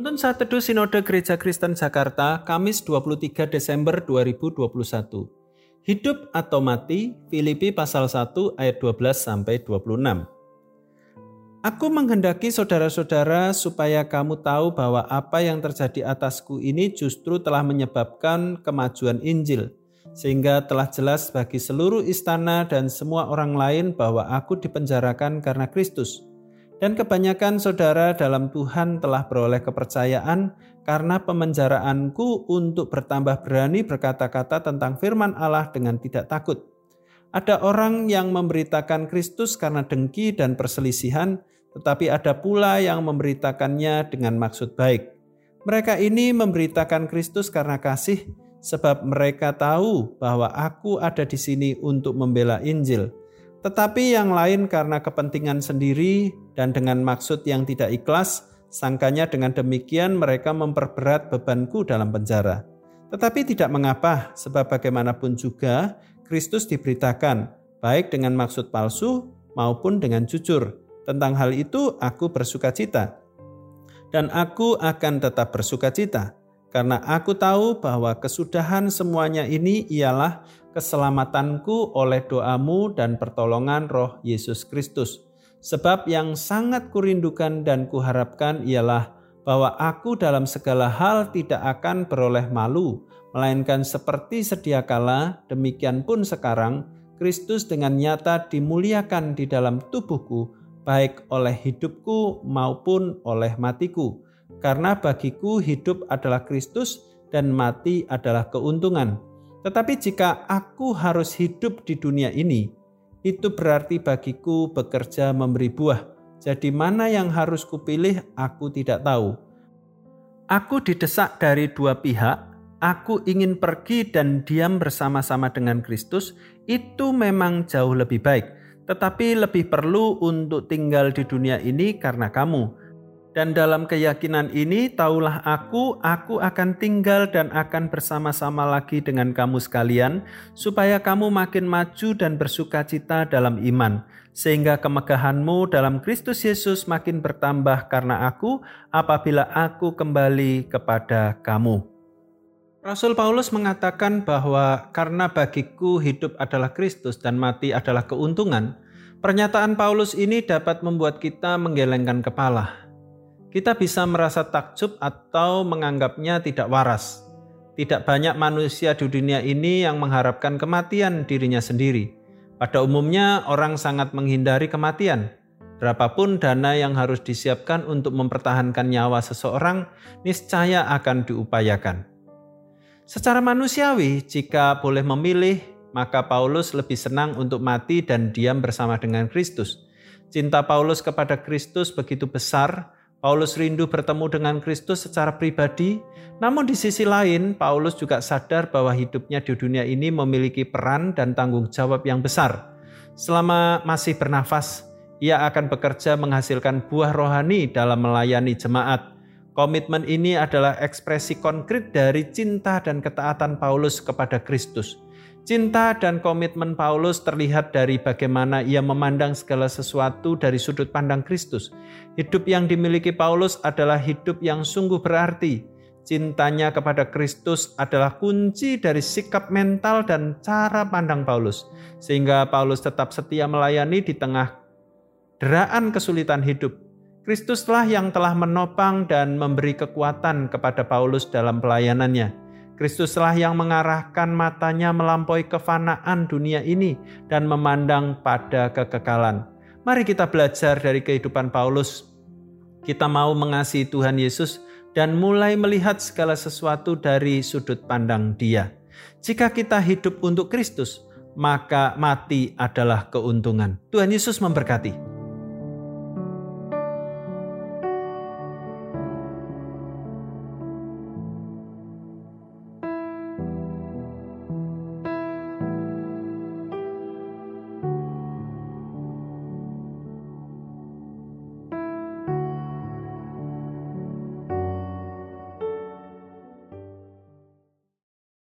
Penuntun Saat Teduh Sinode Gereja Kristen Jakarta, Kamis 23 Desember 2021. Hidup atau mati, Filipi pasal 1 ayat 12 sampai 26. Aku menghendaki saudara-saudara supaya kamu tahu bahwa apa yang terjadi atasku ini justru telah menyebabkan kemajuan Injil, sehingga telah jelas bagi seluruh istana dan semua orang lain bahwa aku dipenjarakan karena Kristus dan kebanyakan saudara dalam Tuhan telah beroleh kepercayaan karena pemenjaraanku untuk bertambah berani berkata-kata tentang firman Allah dengan tidak takut. Ada orang yang memberitakan Kristus karena dengki dan perselisihan, tetapi ada pula yang memberitakannya dengan maksud baik. Mereka ini memberitakan Kristus karena kasih, sebab mereka tahu bahwa aku ada di sini untuk membela Injil tetapi yang lain karena kepentingan sendiri dan dengan maksud yang tidak ikhlas, sangkanya dengan demikian mereka memperberat bebanku dalam penjara. Tetapi tidak mengapa, sebab bagaimanapun juga Kristus diberitakan, baik dengan maksud palsu maupun dengan jujur. Tentang hal itu aku bersuka cita. Dan aku akan tetap bersuka cita, karena aku tahu bahwa kesudahan semuanya ini ialah keselamatanku oleh doamu dan pertolongan roh Yesus Kristus. Sebab yang sangat kurindukan dan kuharapkan ialah bahwa aku dalam segala hal tidak akan beroleh malu, melainkan seperti sedia kala, demikian pun sekarang, Kristus dengan nyata dimuliakan di dalam tubuhku, baik oleh hidupku maupun oleh matiku. Karena bagiku hidup adalah Kristus dan mati adalah keuntungan. Tetapi jika aku harus hidup di dunia ini, itu berarti bagiku bekerja memberi buah. Jadi mana yang harus kupilih aku tidak tahu. Aku didesak dari dua pihak, aku ingin pergi dan diam bersama-sama dengan Kristus, itu memang jauh lebih baik. Tetapi lebih perlu untuk tinggal di dunia ini karena kamu, dan dalam keyakinan ini, taulah aku, aku akan tinggal dan akan bersama-sama lagi dengan kamu sekalian, supaya kamu makin maju dan bersuka cita dalam iman, sehingga kemegahanmu dalam Kristus Yesus makin bertambah karena aku, apabila aku kembali kepada kamu. Rasul Paulus mengatakan bahwa karena bagiku hidup adalah Kristus dan mati adalah keuntungan, pernyataan Paulus ini dapat membuat kita menggelengkan kepala kita bisa merasa takjub atau menganggapnya tidak waras. Tidak banyak manusia di dunia ini yang mengharapkan kematian dirinya sendiri. Pada umumnya, orang sangat menghindari kematian. Berapapun dana yang harus disiapkan untuk mempertahankan nyawa seseorang, niscaya akan diupayakan. Secara manusiawi, jika boleh memilih, maka Paulus lebih senang untuk mati dan diam bersama dengan Kristus. Cinta Paulus kepada Kristus begitu besar Paulus rindu bertemu dengan Kristus secara pribadi, namun di sisi lain Paulus juga sadar bahwa hidupnya di dunia ini memiliki peran dan tanggung jawab yang besar. Selama masih bernafas, ia akan bekerja menghasilkan buah rohani dalam melayani jemaat. Komitmen ini adalah ekspresi konkret dari cinta dan ketaatan Paulus kepada Kristus. Cinta dan komitmen Paulus terlihat dari bagaimana ia memandang segala sesuatu dari sudut pandang Kristus. Hidup yang dimiliki Paulus adalah hidup yang sungguh berarti. Cintanya kepada Kristus adalah kunci dari sikap mental dan cara pandang Paulus, sehingga Paulus tetap setia melayani di tengah deraan kesulitan hidup. Kristuslah yang telah menopang dan memberi kekuatan kepada Paulus dalam pelayanannya. Kristuslah yang mengarahkan matanya melampaui kefanaan dunia ini dan memandang pada kekekalan. Mari kita belajar dari kehidupan Paulus. Kita mau mengasihi Tuhan Yesus dan mulai melihat segala sesuatu dari sudut pandang Dia. Jika kita hidup untuk Kristus, maka mati adalah keuntungan. Tuhan Yesus memberkati.